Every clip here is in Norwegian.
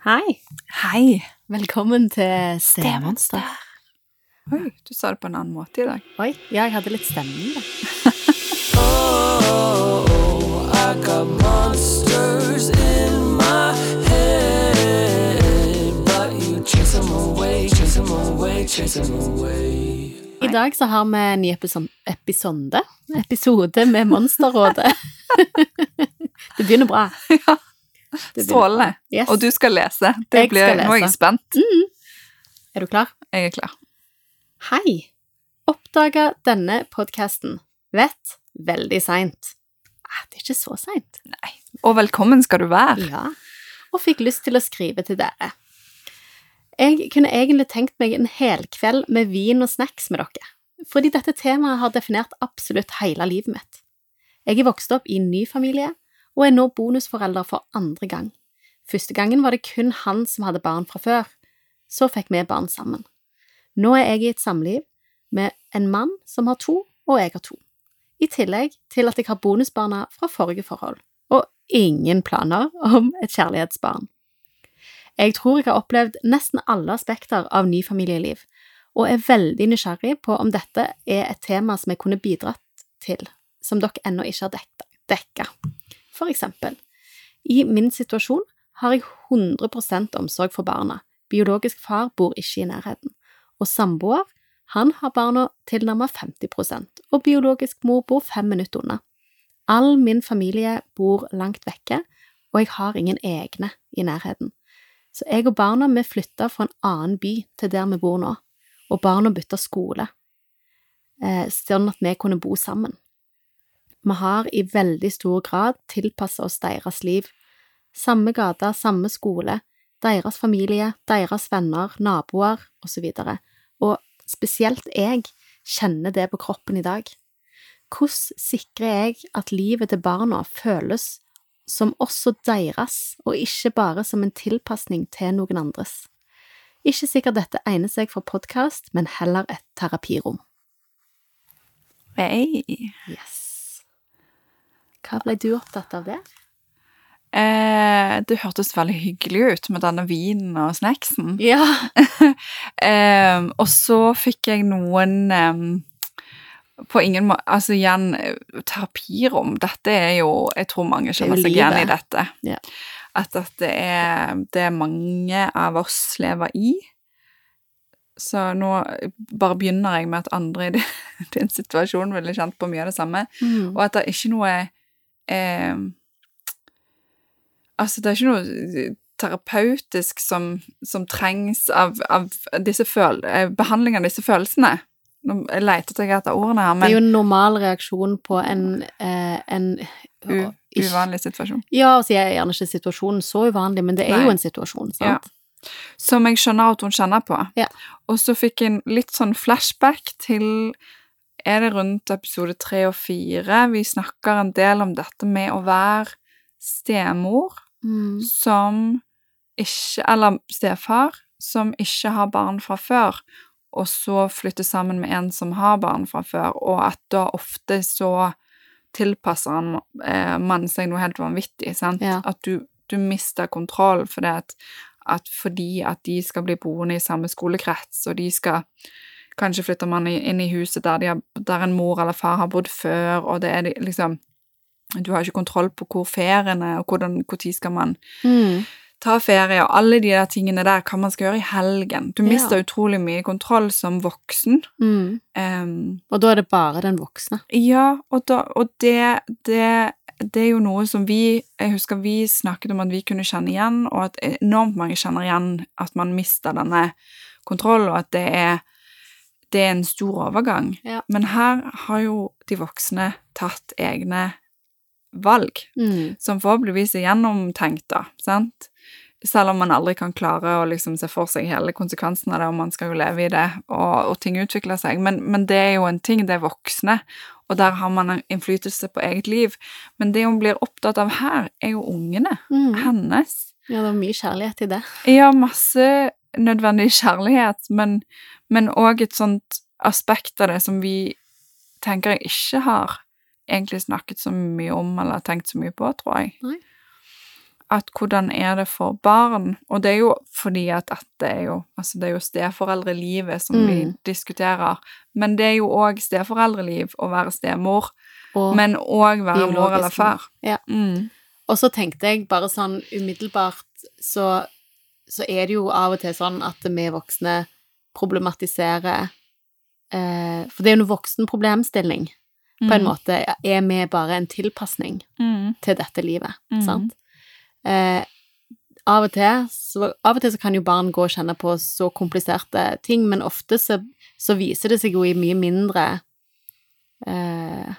Hei. Hei. Velkommen til Stemonster. Oi, du sa det på en annen måte i dag. Oi, ja, jeg hadde litt stemning, da. I got monsters in my head, but you chase them away, chase them away, chase them away. I dag så har vi en ny episode, episode med Monsterrådet. det begynner bra. Ja. Strålende. Yes. Og du skal lese. Det Jeg blir, Nå er jeg spent. spent. Er du klar? Jeg er klar. Hei! Oppdaga denne podkasten. Vet veldig seint. Ah, det er ikke så seint. Nei. Og velkommen skal du være. Ja. Og fikk lyst til å skrive til dere. Jeg kunne egentlig tenkt meg en helkveld med vin og snacks med dere, fordi dette temaet har definert absolutt hele livet mitt. Jeg er vokst opp i en ny familie, og er nå bonusforelder for andre gang. Første gangen var det kun han som hadde barn fra før, så fikk vi barn sammen. Nå er jeg i et samliv med en mann som har to, og jeg har to. I tillegg til at jeg har bonusbarna fra forrige forhold, og ingen planer om et kjærlighetsbarn. Jeg tror jeg har opplevd nesten alle aspekter av ny familieliv, og er veldig nysgjerrig på om dette er et tema som jeg kunne bidratt til, som dere ennå ikke har dekka. For eksempel, i min situasjon har jeg 100% omsorg for barna, biologisk far bor ikke i nærheten, og samboer, han har barna tilnærmet 50% og biologisk mor bor fem minutter unna. All min familie bor langt vekke, og jeg har ingen egne i nærheten. Så jeg og barna vi flytta fra en annen by til der vi bor nå, og barna bytta skole, eh, sånn at vi kunne bo sammen. Vi har i veldig stor grad tilpassa oss deres liv. Samme gate, samme skole, deres familie, deres venner, naboer osv. Og spesielt jeg kjenner det på kroppen i dag. Hvordan sikrer jeg at livet til barna føles som også deres, og ikke bare som en tilpasning til noen andres? Ikke sikkert dette egner seg for podkast, men heller et terapirom. Hey. Yes. Hva ble du opptatt av der? Eh, det hørtes veldig hyggelig ut med denne vinen og snacksen. Ja. Eh, og så fikk jeg noen eh, På ingen måte Altså igjen, terapirom. Dette er jo Jeg tror mange Det er kjenner seg igjen i dette. Ja. At dette er det mange av oss lever i. Så nå bare begynner jeg med at andre i din, din situasjon ville kjent på mye av det samme. Mm. Og at det er ikke noe eh, Altså, det er ikke noe terapeutisk som, som trengs av, av disse føl eh, behandling av disse følelsene. Nå leter jeg etter ordene her, Det er jo en normal reaksjon på en, eh, en uvanlig situasjon. Ja, altså jeg er gjerne ikke situasjonen så uvanlig, men det er Nei. jo en situasjon, sant? Som jeg skjønner at hun kjenner på. Ja. Og så fikk jeg en litt sånn flashback til Er det rundt episode tre og fire? Vi snakker en del om dette med å være stemor. Mm. som ikke Eller stefar som ikke har barn fra før, og så flytte sammen med en som har barn fra før, og at da ofte så tilpasser han, eh, man seg noe helt vanvittig, sant? Ja. At du, du mister kontroll fordi at, at fordi at de skal bli boende i samme skolekrets, og de skal Kanskje flytter man inn i huset der, de har, der en mor eller far har bodd før, og det er liksom Du har ikke kontroll på hvor ferien er, og hvordan, hvor tid skal man Mm. ta ferie, og alle de der tingene der hva man skal gjøre i helgen. Du Ja. mister utrolig mye kontroll som voksen. Mm. Um, Og da er det bare den voksne. ja, og, da, og det, det, det er jo noe som vi Jeg husker vi snakket om at vi kunne kjenne igjen, og at enormt mange kjenner igjen at man mister denne kontrollen, og at det er, det er en stor overgang. Ja. Men her har jo de voksne tatt egne valg Mm. som forhåpentligvis er gjennomtenkt, da, sant? Selv om man aldri kan klare å liksom se for seg hele konsekvensen av det, og man skal jo leve i det, og, og ting utvikler seg. Men, men det er jo en ting, det er voksne, og der har man en innflytelse på eget liv. Men det hun blir opptatt av her, er jo ungene. Mm. Hennes. Ja, det er mye kjærlighet i det. Ja, masse nødvendig kjærlighet, men men òg et sånt aspekt av det som vi tenker jeg ikke har egentlig snakket så mye om eller tenkt så mye på, tror jeg. Nei. at hvordan er det for barn? Og det er jo fordi at dette er jo Altså, det er jo steforeldrelivet som vi Mm. diskuterer. Men det er jo òg steforeldreliv å være stemor, Og, men òg være mor eller far. Ja. Mm. og så tenkte jeg bare sånn umiddelbart, så, så er det jo av og til sånn at vi voksne problematiserer eh, For det er jo en voksen problemstilling, på en Mm. måte. Er vi bare en tilpasning Mm. til dette livet, Mm. sant? Eh, av og til så, av og til så kan jo barn gå og kjenne på så kompliserte ting, men ofte så, så viser det seg jo i mye mindre eh,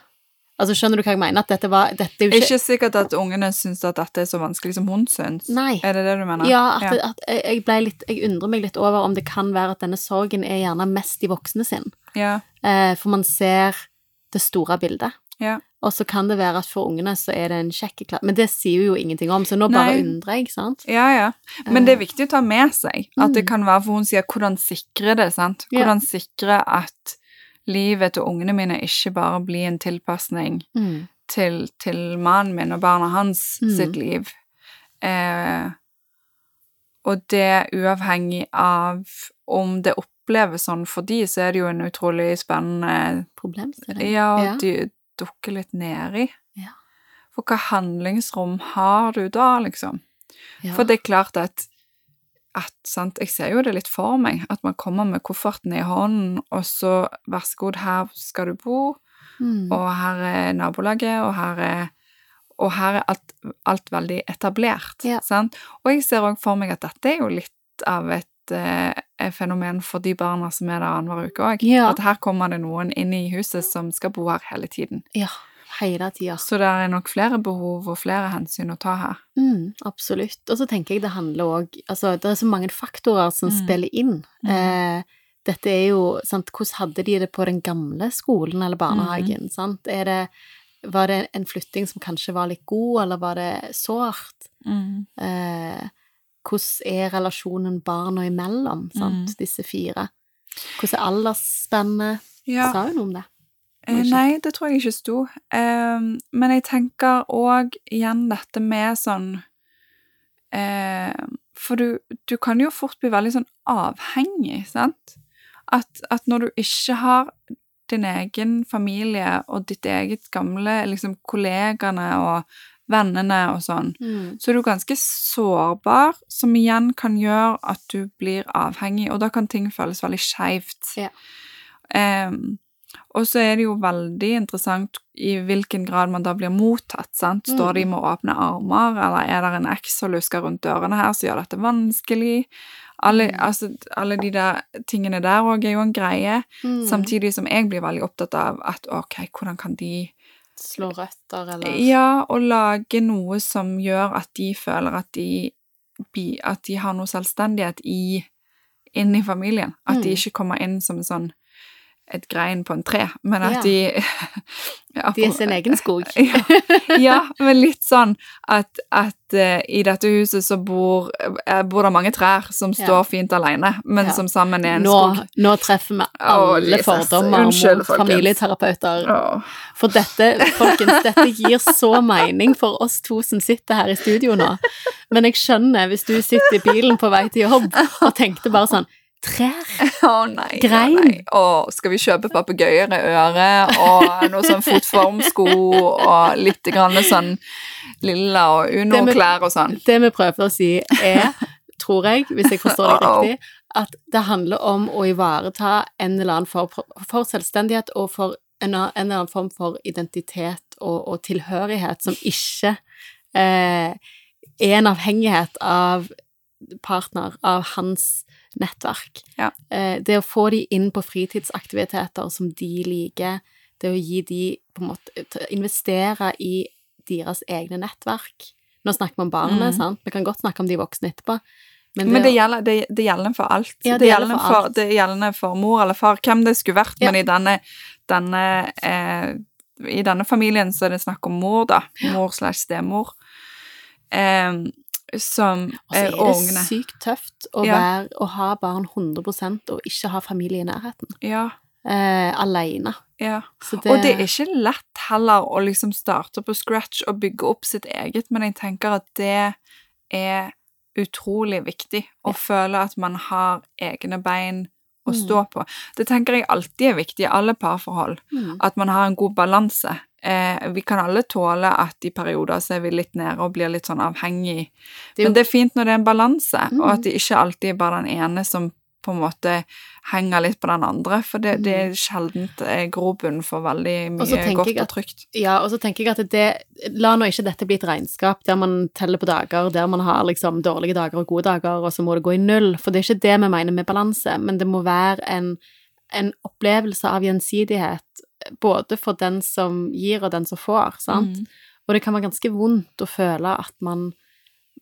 Altså, skjønner du hva jeg mener? At dette var Dette er jo Ikke ikke sikkert at ungene syns at dette er så vanskelig som hun syns. Nei. Er det det du mener? Ja, at, at jeg- litt Jeg undrer meg litt over om det kan være at denne sorgen er gjerne mest de voksne sin. ja. Eh, for man ser det store bildet. Ja. Og så kan det være at for ungene så er det en sjekkeklasse Men det sier jo ingenting om, så nå bare Nei. undrer jeg, sant? Ja, ja. Men det er Eh, viktig å ta med seg at det Mm. kan være, for hun sier hvordan sikre det, sant? Ja. Hvordan sikre at livet til ungene mine ikke bare blir en tilpasning mm, til, til mannen min og barna hans Mm. sitt liv. Eh, og det uavhengig av om det oppleves sånn for de, så er det jo en utrolig spennende Problemstilling. Ja, Ja. de dukker litt nedi. Ja. For hva handlingsrom har du da, liksom? Ja. For det er klart at, at sant, Jeg ser jo det litt for meg, at man kommer med kofferten i hånden, og så vær så god, her skal du bo, mm, og her er nabolaget, og her er og her er alt, alt veldig etablert. Ja. Sant? Og jeg ser òg for meg at dette er jo litt av et, eh, fenomen for de barna som er der annenhver uke òg. Ja. At her kommer det noen inn i huset som skal bo her hele tiden. ja, hele tida. Så det er nok flere behov og flere hensyn å ta her. Mm, absolutt. Og så tenker jeg det handler òg Altså, det er så mange faktorer som Mm. spiller inn. Mm. Eh, dette er jo sant, Hvordan hadde de det på den gamle skolen eller barnehagen? Mm. Sant? Er det, var det en flytting som kanskje var litt god, eller var det sårt? Eh, hvordan er relasjonen barna imellom, sant, Mm. disse fire? Hvordan er aldersspennet? Ja. Sa hun om det? Eh, Nei, det tror jeg ikke sto. Um, men jeg tenker òg igjen dette med sånn um, For du, du kan jo fort bli veldig sånn avhengig, sant? At, at når du ikke har din egen familie og ditt eget gamle liksom kollegaene og vennene og sånn, Mm. så er du ganske sårbar, som igjen kan gjøre at du blir avhengig, og da kan ting føles veldig skeivt. Ja. Em, og så er det jo veldig interessant i hvilken grad man da blir mottatt, sant? Står Mm. de med åpne armer, eller er det en eks som lusker rundt dørene her som gjør dette vanskelig? Alle, Mm. altså, alle de der tingene der òg er jo en greie, Mm. samtidig som jeg blir veldig opptatt av at ok, hvordan kan de Slå røtter, eller ja, og lage noe som gjør at de føler at de, at de har noe selvstendighet i, inn i familien. At de Mm. ikke kommer inn som en sånn et grein på en tre, men at Ja. de ja, De er sin egen skog. ja, ja, men litt sånn at, at uh, i dette huset så bor, uh, bor det mange trær som står fint alene, men som sammen er en Nå, skog. nå treffer vi alle Jesus. fordommer Unnskyld, mot familieterapeuter. Åh. For dette, folkens, dette gir så mening for oss to som sitter her i studio nå. Men jeg skjønner hvis du sitter i bilen på vei til jobb og tenkte bare sånn Trær? Å nei. å Grein. nei. Oh, skal vi kjøpe papegøyer i øret og noe sånn fotformsko og litt grann sånn lilla og Det Uno-klær og sånn? Det vi prøver å si er, tror jeg, hvis jeg forstår deg riktig, at det handler om å ivareta en eller annen form for, for selvstendighet og for en, en eller annen form for identitet og, og tilhørighet som ikke eh, er en avhengighet av partner, av hans nettverk. Ja. Eh, det å få de inn på fritidsaktiviteter som de liker, det å gi de på en måte Investere i deres egne nettverk. Nå snakker vi om barnet, Mm. sant? Vi kan godt snakke om de voksne etterpå. Men det gjelder, det, det gjelder for alt. Ja, det det, gjelder gjelder for, alt. det gjelder for mor eller far, hvem det skulle vært. Ja. Men i denne, denne eh, I denne familien så er det snakk om mor, da. Mor slash stemor. Eh, som Og så er det ungene. sykt tøft å, Ja. være, å ha barn 100% og ikke ha familie i nærheten. Ja, Eh, alene. ja. Det, Og det er ikke lett heller å liksom starte på scratch og bygge opp sitt eget, men jeg tenker at det er utrolig viktig. Å Ja. føle at man har egne bein å Mm. stå på. Det tenker jeg alltid er viktig i alle parforhold. Mm. At man har en god balanse. Eh, vi kan alle tåle at i perioder så er vi litt nede og blir litt sånn avhengig. Det jo- Men det er fint når det er en balanse, Mm. og at det ikke alltid er bare den ene som på en måte henger litt på den andre, for det, det er sjelden eh, grobunn for veldig mye godt at, og trygt. Ja, og så tenker jeg at det La nå ikke dette bli et regnskap der man teller på dager, der man har liksom dårlige dager og gode dager, og så må det gå i null, for det er ikke det vi mener med balanse, men det må være en, en opplevelse av gjensidighet, både for den som gir og den som får, sant? Mm. Og det kan være ganske vondt å føle at man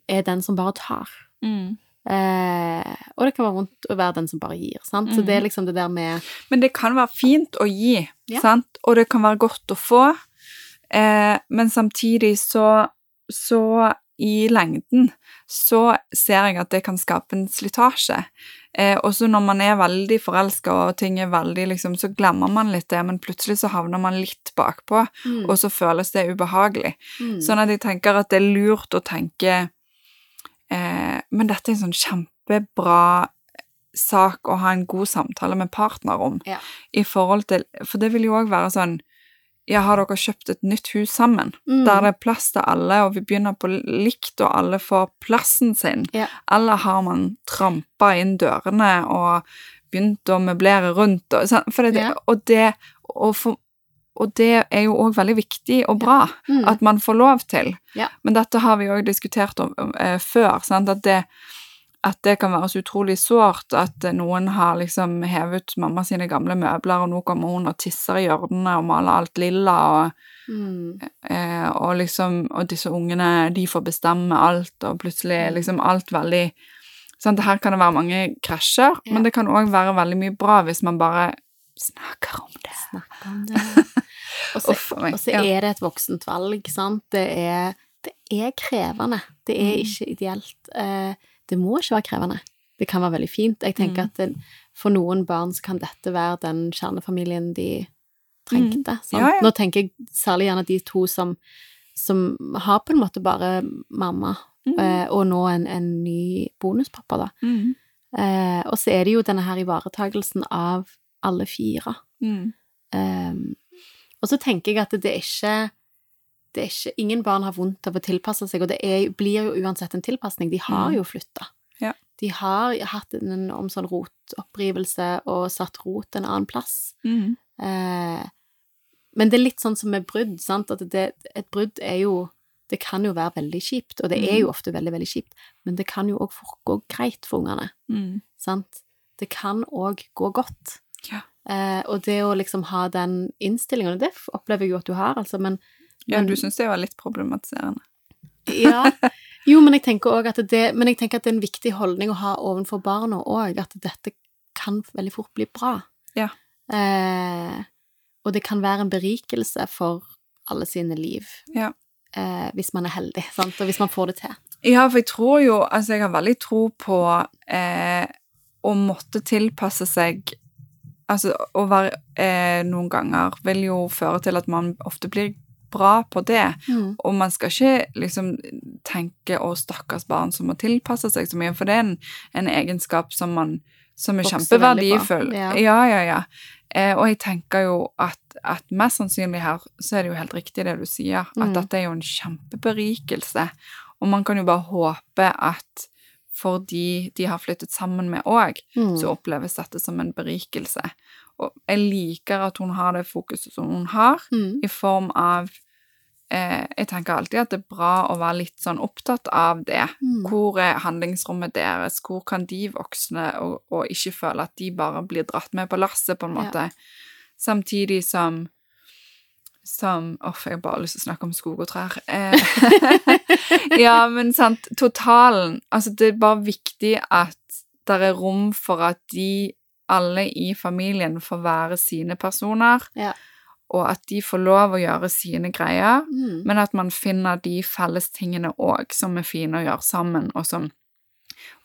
er den som bare tar. Mm. Eh, og det kan være vondt å være den som bare gir, sant? Så det er liksom det der med Men det kan være fint å gi, Ja. sant? Og det kan være godt å få, eh, men samtidig så, så i lengden så ser jeg at det kan skape en slitasje. Eh, også når man er veldig forelska og ting er veldig liksom, så glemmer man litt det, men plutselig så havner man litt bakpå, mm, og så føles det ubehagelig. mm, Sånn at jeg tenker at det er lurt å tenke eh, Men dette er en sånn kjempebra sak å ha en god samtale med partner om. Ja. I forhold til For det vil jo òg være sånn Ja, har dere kjøpt et nytt hus sammen? mm, Der det er plass til alle, og vi begynner på likt, og alle får plassen sin? Ja. Eller har man trampa inn dørene og begynt å møblere rundt? Og, sånn, det, Ja. og, det, og, for, og det er jo òg veldig viktig og bra mm, at man får lov til. Men dette har vi òg diskutert om eh, før, sant? At, det, at det kan være så utrolig sårt at eh, noen har liksom hevet ut mamma sine gamle møbler, og nå kommer hun og tisser i hjørnene og maler alt lilla, og, mm, eh, og liksom Og disse ungene, de får bestemme alt, og plutselig er liksom alt veldig sant? Her kan det være mange krasjer, Ja. men det kan òg være veldig mye bra hvis man bare snakker om det. Snakker om det. Og så, og så er det et voksent valg, sant. Det er, det er krevende. Det er Mm. ikke ideelt. Eh, det må ikke være krevende. Det kan være veldig fint. Jeg tenker Mm. at det, for noen barn så kan dette være den kjernefamilien de trengte. Mm. Ja, ja. Nå tenker jeg særlig gjerne de to som, som har på en måte bare mamma, Mm. eh, og nå en, en ny bonuspappa, da. Mm. Eh, og så er det jo denne her ivaretagelsen av alle fire. Mm. Um, og så tenker jeg at det er ikke det er ikke, Ingen barn har vondt av å tilpasse seg, og det er, blir jo uansett en tilpasning. De har Mm. jo flytta. Ja. De har hatt en enorm sånn rotopprivelse og satt rot en annen plass. Mm. Eh, men det er litt sånn som med brudd, sant, at det, et brudd er jo Det kan jo være veldig kjipt, og det er Mm. jo ofte veldig, veldig kjipt, men det kan jo òg gå greit for ungene, Mm. sant. Det kan òg gå godt. Ja. Eh, og det å liksom ha den innstillingen, og det opplever jeg jo at du har, altså, men Ja, Men- du syns det var litt problematiserende. Ja. Jo, men jeg tenker òg at det Men jeg tenker at det er en viktig holdning å ha overfor barna òg, at dette kan veldig fort bli bra. Ja. Eh, og det kan være en berikelse for alle sine liv, Ja. eh, hvis man er heldig, sant, og hvis man får det til. Ja, for jeg tror jo Altså, jeg har veldig tro på eh, å måtte tilpasse seg Altså, å være eh, noen ganger vil jo føre til at man ofte blir bra på det. Mm. Og man skal ikke liksom tenke 'å, stakkars barn som må tilpasse seg så mye', for det er en, en egenskap som man som er kjempeverdifull. ja. Ja, ja, ja. Eh, og jeg tenker jo at, at mest sannsynlig her så er det jo helt riktig det du sier, at Mm. dette er jo en kjempeberikelse. Og man kan jo bare håpe at for de de har flyttet sammen med òg, Mm. så oppleves dette som en berikelse. Og jeg liker at hun har det fokuset som hun har, Mm. i form av eh, Jeg tenker alltid at det er bra å være litt sånn opptatt av det. Mm. Hvor er handlingsrommet deres? Hvor kan de voksne og, og ikke føle at de bare blir dratt med på lasset, på en Ja. måte? Samtidig som som Uff, jeg har bare lyst til å snakke om skog og trær. Eh, ja, men sant, totalen Altså, det er bare viktig at det er rom for at de alle i familien får være sine personer, Ja. og at de får lov å gjøre sine greier, Mm. men at man finner de felles tingene òg som er fine å gjøre sammen, og som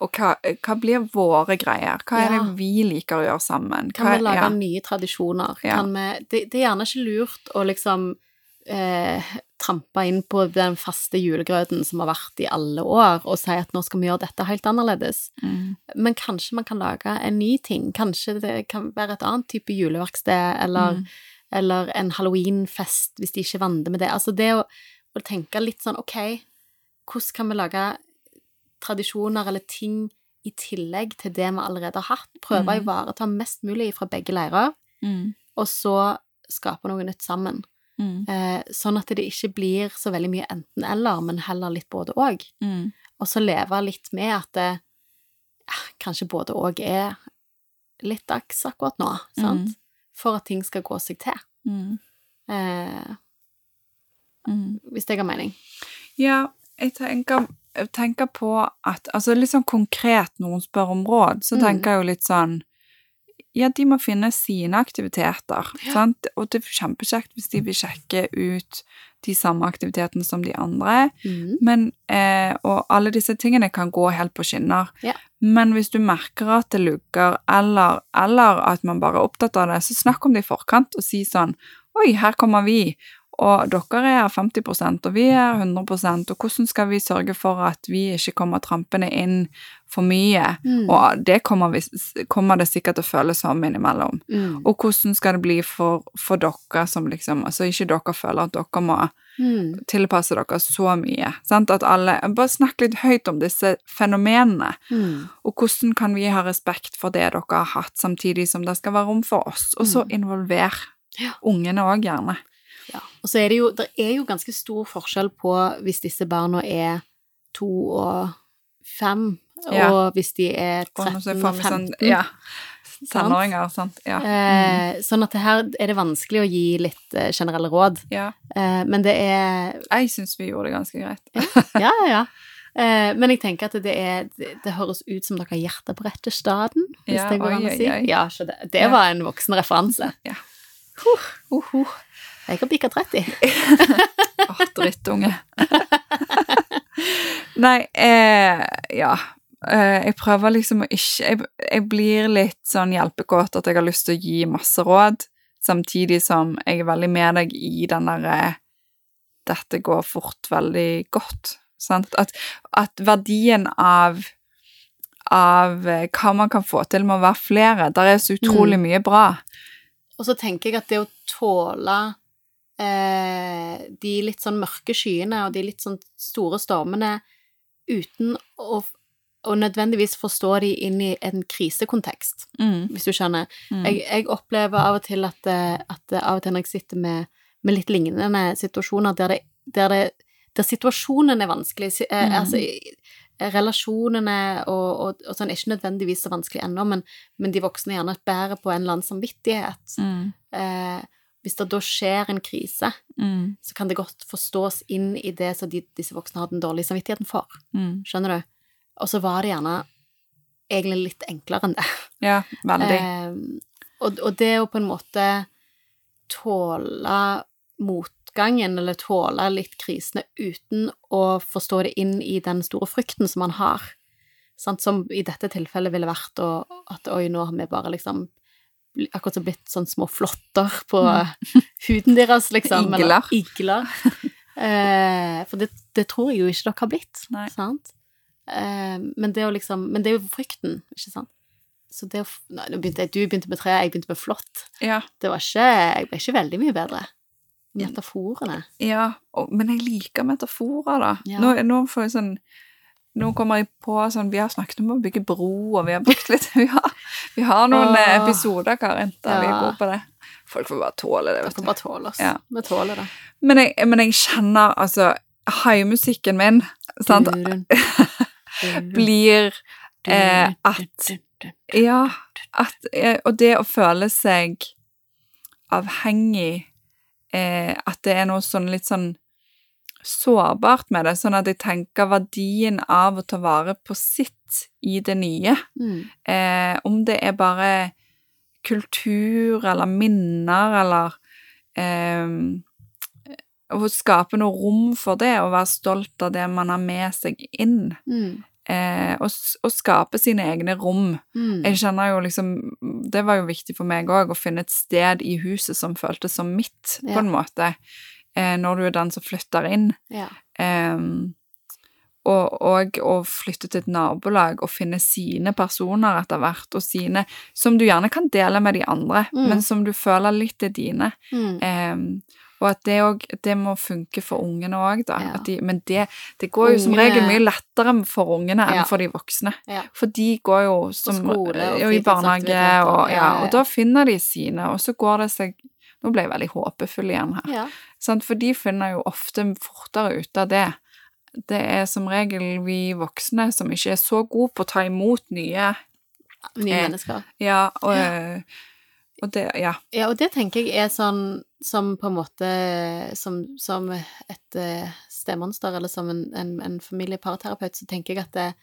Og hva, hva blir våre greier? Hva er Ja. det vi liker å gjøre sammen? Kan vi lage ja. nye tradisjoner? Ja. Kan vi, det, det er gjerne ikke lurt å liksom eh, trampe inn på den faste julegrøten som har vært i alle år, og si at nå skal vi gjøre dette helt annerledes. Mm. Men kanskje man kan lage en ny ting. Kanskje det kan være et annet type juleverksted, eller, Mm. eller en halloweenfest, hvis de ikke vandrer med det. Altså det å, å tenke litt sånn, ok, hvordan kan vi lage tradisjoner eller ting i tillegg til det vi allerede har hatt? Prøve å Mm. ivareta mest mulig fra begge leirer, Mm. og så skape noe nytt sammen. Mm. Eh, sånn at det ikke blir så veldig mye enten-eller, men heller litt både-og. Mm. Og så leve litt med at det eh, kanskje både-og er litt dags akkurat nå, sant? Mm. For at ting skal gå seg til. Mm. Eh, Mm. hvis det ga mening. Ja, jeg tenker, jeg tenker på at Altså litt sånn konkret hun spør om råd, så Mm. tenker jeg jo litt sånn Ja, de må finne sine aktiviteter, Ja. sant? Og det er kjempekjekt hvis de vil sjekke ut de samme aktivitetene som de andre. Mm. Men, eh, og alle disse tingene kan gå helt på skinner. Ja. Men hvis du merker at det lugger, eller, eller at man bare er opptatt av det, så snakk om det i forkant og si sånn Oi, her kommer vi, og dere er 50% og vi er 100% og hvordan skal vi sørge for at vi ikke kommer trampende inn for mye? Mm. Og det kommer, vi, kommer det sikkert til å føles som innimellom. Mm. Og hvordan skal det bli for, for dere som liksom Altså ikke dere føler at dere må Mm. tilpasse dere så mye. Sant? At alle Bare snakk litt høyt om disse fenomenene. Mm. Og hvordan kan vi ha respekt for det dere har hatt, samtidig som det skal være rom for oss? Og så Mm. involver Ja. ungene òg, gjerne. Ja. Og så er det jo Det er jo ganske stor forskjell på hvis disse barna er to og fem, Ja. og hvis de er Og 13 jeg og meg 15. sånn, ja, tenåringer, sant. Ja. Eh, sånn at det her er det vanskelig å gi litt eh, generelle råd. ja. Eh, men det er Jeg syns vi gjorde det ganske greit. Ja, ja, ja. Eh, men jeg tenker at det, er, det, det høres ut som dere har hjertet på rette staden, hvis Ja, det går oi, an å oi, si. oi. Ja, så det, det var en voksen referanse. Ja. Uh, uh, huh. Jeg har bikka 30. Åh, drittunge. Nei, eh, ja. Eh, jeg prøver liksom å ikke jeg, jeg blir litt sånn hjelpekåt at jeg har lyst til å gi masse råd, samtidig som jeg er veldig med deg i den derre Dette går fort veldig godt. Sant? At, at verdien av av eh, hva man kan få til med å være flere. Der er så utrolig mye bra. Og så tenker jeg at det å tåle eh, de litt sånn mørke skyene og de litt sånn store stormene uten å, å nødvendigvis forstå de inn i en krisekontekst, Mm. hvis du skjønner. Mm. Jeg, jeg opplever av og til at, eh, at av og til når jeg sitter med, med litt lignende situasjoner der, det, der, det, der situasjonen er vanskelig, eh, Mm. altså relasjonene og, og, og sånn er ikke nødvendigvis så vanskelig ennå, men, men de voksne gjerne bærer på en eller annen samvittighet. Mm. Eh, hvis det da skjer en krise, Mm. så kan det godt forstås inn i det som de, disse voksne har den dårlige samvittigheten for. Mm. Skjønner du? Og så var det gjerne egentlig litt enklere enn det. Ja, veldig. Eh, og, og det å på en måte tåle motgangen, eller tåle litt krisene uten å forstå det inn i den store frykten som man har, sant? som i dette tilfellet ville vært å, at oi, nå har vi bare liksom akkurat som blitt sånn små flotter på huden deres, liksom. eller Igler. Igler. Eh, for det, det tror jeg jo ikke dere har blitt, Nei. sant? Eh, men, det å liksom, men det er jo frykten, ikke sant? Så det å Nei, begynte du begynte med tre, jeg begynte med flott. Ja, Det var ikke Jeg ble ikke veldig mye bedre. Metaforene. ja. Og, men jeg liker metaforer, da. Ja. Nå, nå får jeg sånn nå kommer jeg på sånn, Vi har snakket om å bygge bro, og vi har brukt litt Vi har, vi har noen eh, Åh. episoder, Karin, der vi Ja. går på det. Folk får bare tåle det. Vet får bare tåle oss. Ja. Vi tåler det. Men jeg, men jeg kjenner altså Haimusikken min sant, blir eh, at. Ja, at, eh, og det å føle seg avhengig eh, At det er noe sånn litt sånn sårbart med det, sånn at jeg tenker verdien av å ta vare på sitt i det nye. Mm. Eh, om det er bare kultur eller minner eller eh, Å skape noe rom for det, og være stolt av det man har med seg inn. Mm. Eh, og, og skape sine egne rom. Mm. Jeg kjenner jo liksom Det var jo viktig for meg òg, å finne et sted i huset som føltes som mitt, Ja. på en måte. Eh, når du er den som flytter inn. Ja. Em, og, og å flytte til et nabolag og finne sine personer etter hvert, og sine som du gjerne kan dele med de andre, Mm. men som du føler litt er dine. Mm. Em, og at det, også, det må funke for ungene òg, da. Ja. De, men det, det går jo som regel mye lettere for ungene enn Ja. for de voksne. Ja. For de går jo som, skole og i barnehage, og, og da finner de sine, og så går det seg Nå ble jeg veldig håpefull igjen her. ja. For de finner jo ofte fortere ut av det. Det er som regel vi voksne som ikke er så gode på å ta imot nye Nye Eh. mennesker. Ja, og, og det Ja. Ja, og det tenker jeg er sånn som på en måte Som, som et eh, stemonster, eller som en, en, en familieparaterapeut, så tenker jeg at det,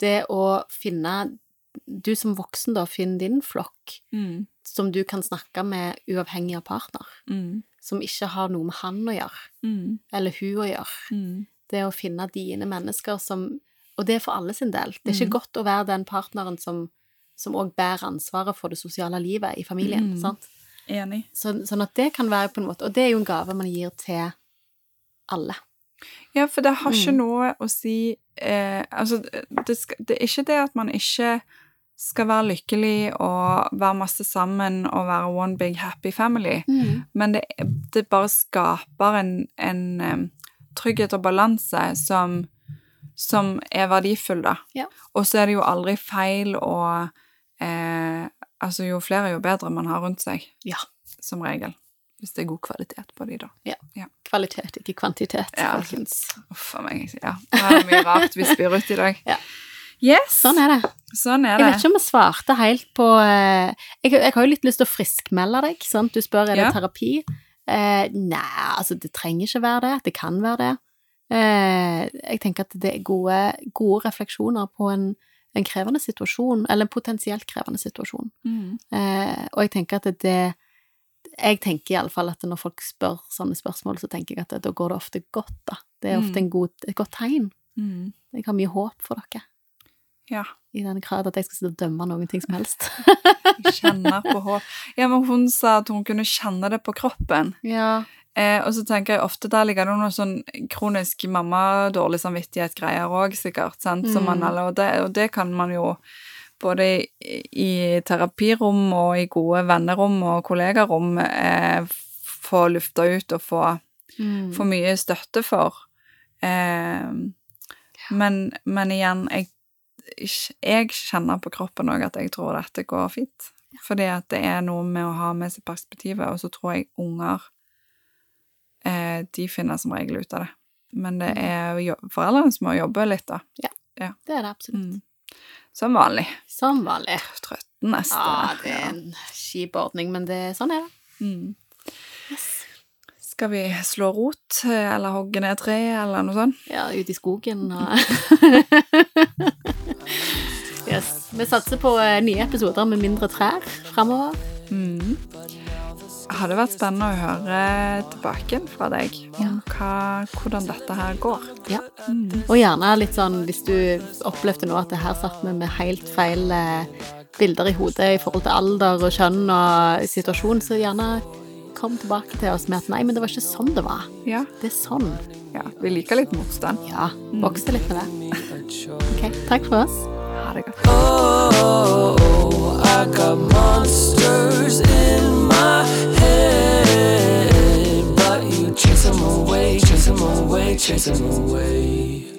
det å finne Du som voksen, da, finn din flokk Mm, som du kan snakke med uavhengig av partner. mm, Som ikke har noe med han å gjøre, mm, eller hun å gjøre. mm, Det å finne dine mennesker som Og det er for alle sin del. Det er ikke Mm. godt å være den partneren som som òg bærer ansvaret for det sosiale livet i familien. Mm. sant? Enig. Så, sånn at det kan være på en måte Og det er jo en gave man gir til alle. Ja, for det har ikke Mm. noe å si eh, Altså, det, skal, det er ikke det at man ikke skal være lykkelig og være masse sammen og være one big happy family, men det, det bare skaper en, en um, trygghet og balanse som, som er verdifull, da. Ja. Og så er det jo aldri feil å eh, Altså, jo flere, jo bedre man har rundt seg. Ja. Som regel. Hvis det er god kvalitet på de, da. Kvalitet, ikke kvantitet, Ja, folkens. Uff a meg. Ja, det er mye rart vi spyr ut i dag. Ja. Yes! Sånn er det. Sånn er det. Jeg vet ikke om jeg svarte helt på eh, jeg, jeg har jo litt lyst til å friskmelde deg, sant? Du spør er det Ja. terapi. Eh, nei, altså det trenger ikke være det. Det kan være det. Eh, jeg tenker at det er gode, gode refleksjoner på en, en krevende situasjon, eller en potensielt krevende situasjon. Mm. Eh, og jeg tenker at det Jeg tenker iallfall at når folk spør sånne spørsmål, så tenker jeg at det, da går det ofte godt, da. Det er ofte Mm. en god, et godt tegn. Mm. Jeg har mye håp for dere, Ja. i den grad at jeg skal sitte og dømme noen ting som helst. Jeg kjenner på håp. Ja, men hun sa at hun kunne kjenne det på kroppen. ja. Eh, og så tenker jeg ofte der ligger det noe sånn kronisk mamma-dårlig samvittighet-greier òg, sikkert. Sant? Som man, Mm. eller, og, det, og det kan man jo både i, terapirom og i gode vennerom og kollegarom eh, få lufta ut og få Mm. for mye støtte for. Eh, men, men igjen, jeg, jeg kjenner på kroppen òg at jeg tror dette går fint. Fordi at det er noe med å ha med seg perspektivet, og så tror jeg unger eh, De finner som regel ut av det. Men det er jo foreldrene som må jobbe litt, da. Det er det absolutt. Mm. Som vanlig. Som vanlig. Trøttende. Ja, det er en kjip ordning, men det, sånn er det. Mm. Skal vi slå rot, eller hogge ned tre, eller noe sånt? Ja, ute i skogen og Yes. Vi satser på eh, nye episoder med mindre trær framover. Mm. Hadde vært spennende å høre tilbake fra deg om hva, hvordan dette her går. Ja. Og gjerne litt sånn hvis du opplevde nå at det her satt vi med helt feil eh, bilder i hodet i forhold til alder og kjønn og situasjon, så gjerne kom tilbake til oss med at nei, men det var ikke sånn det var. Ja, Det er sånn. ja vi liker litt motstand. Ja. Vokste litt med det. Ok, takk for oss. Ha det godt. Oh, I got monsters in my head, chasing away.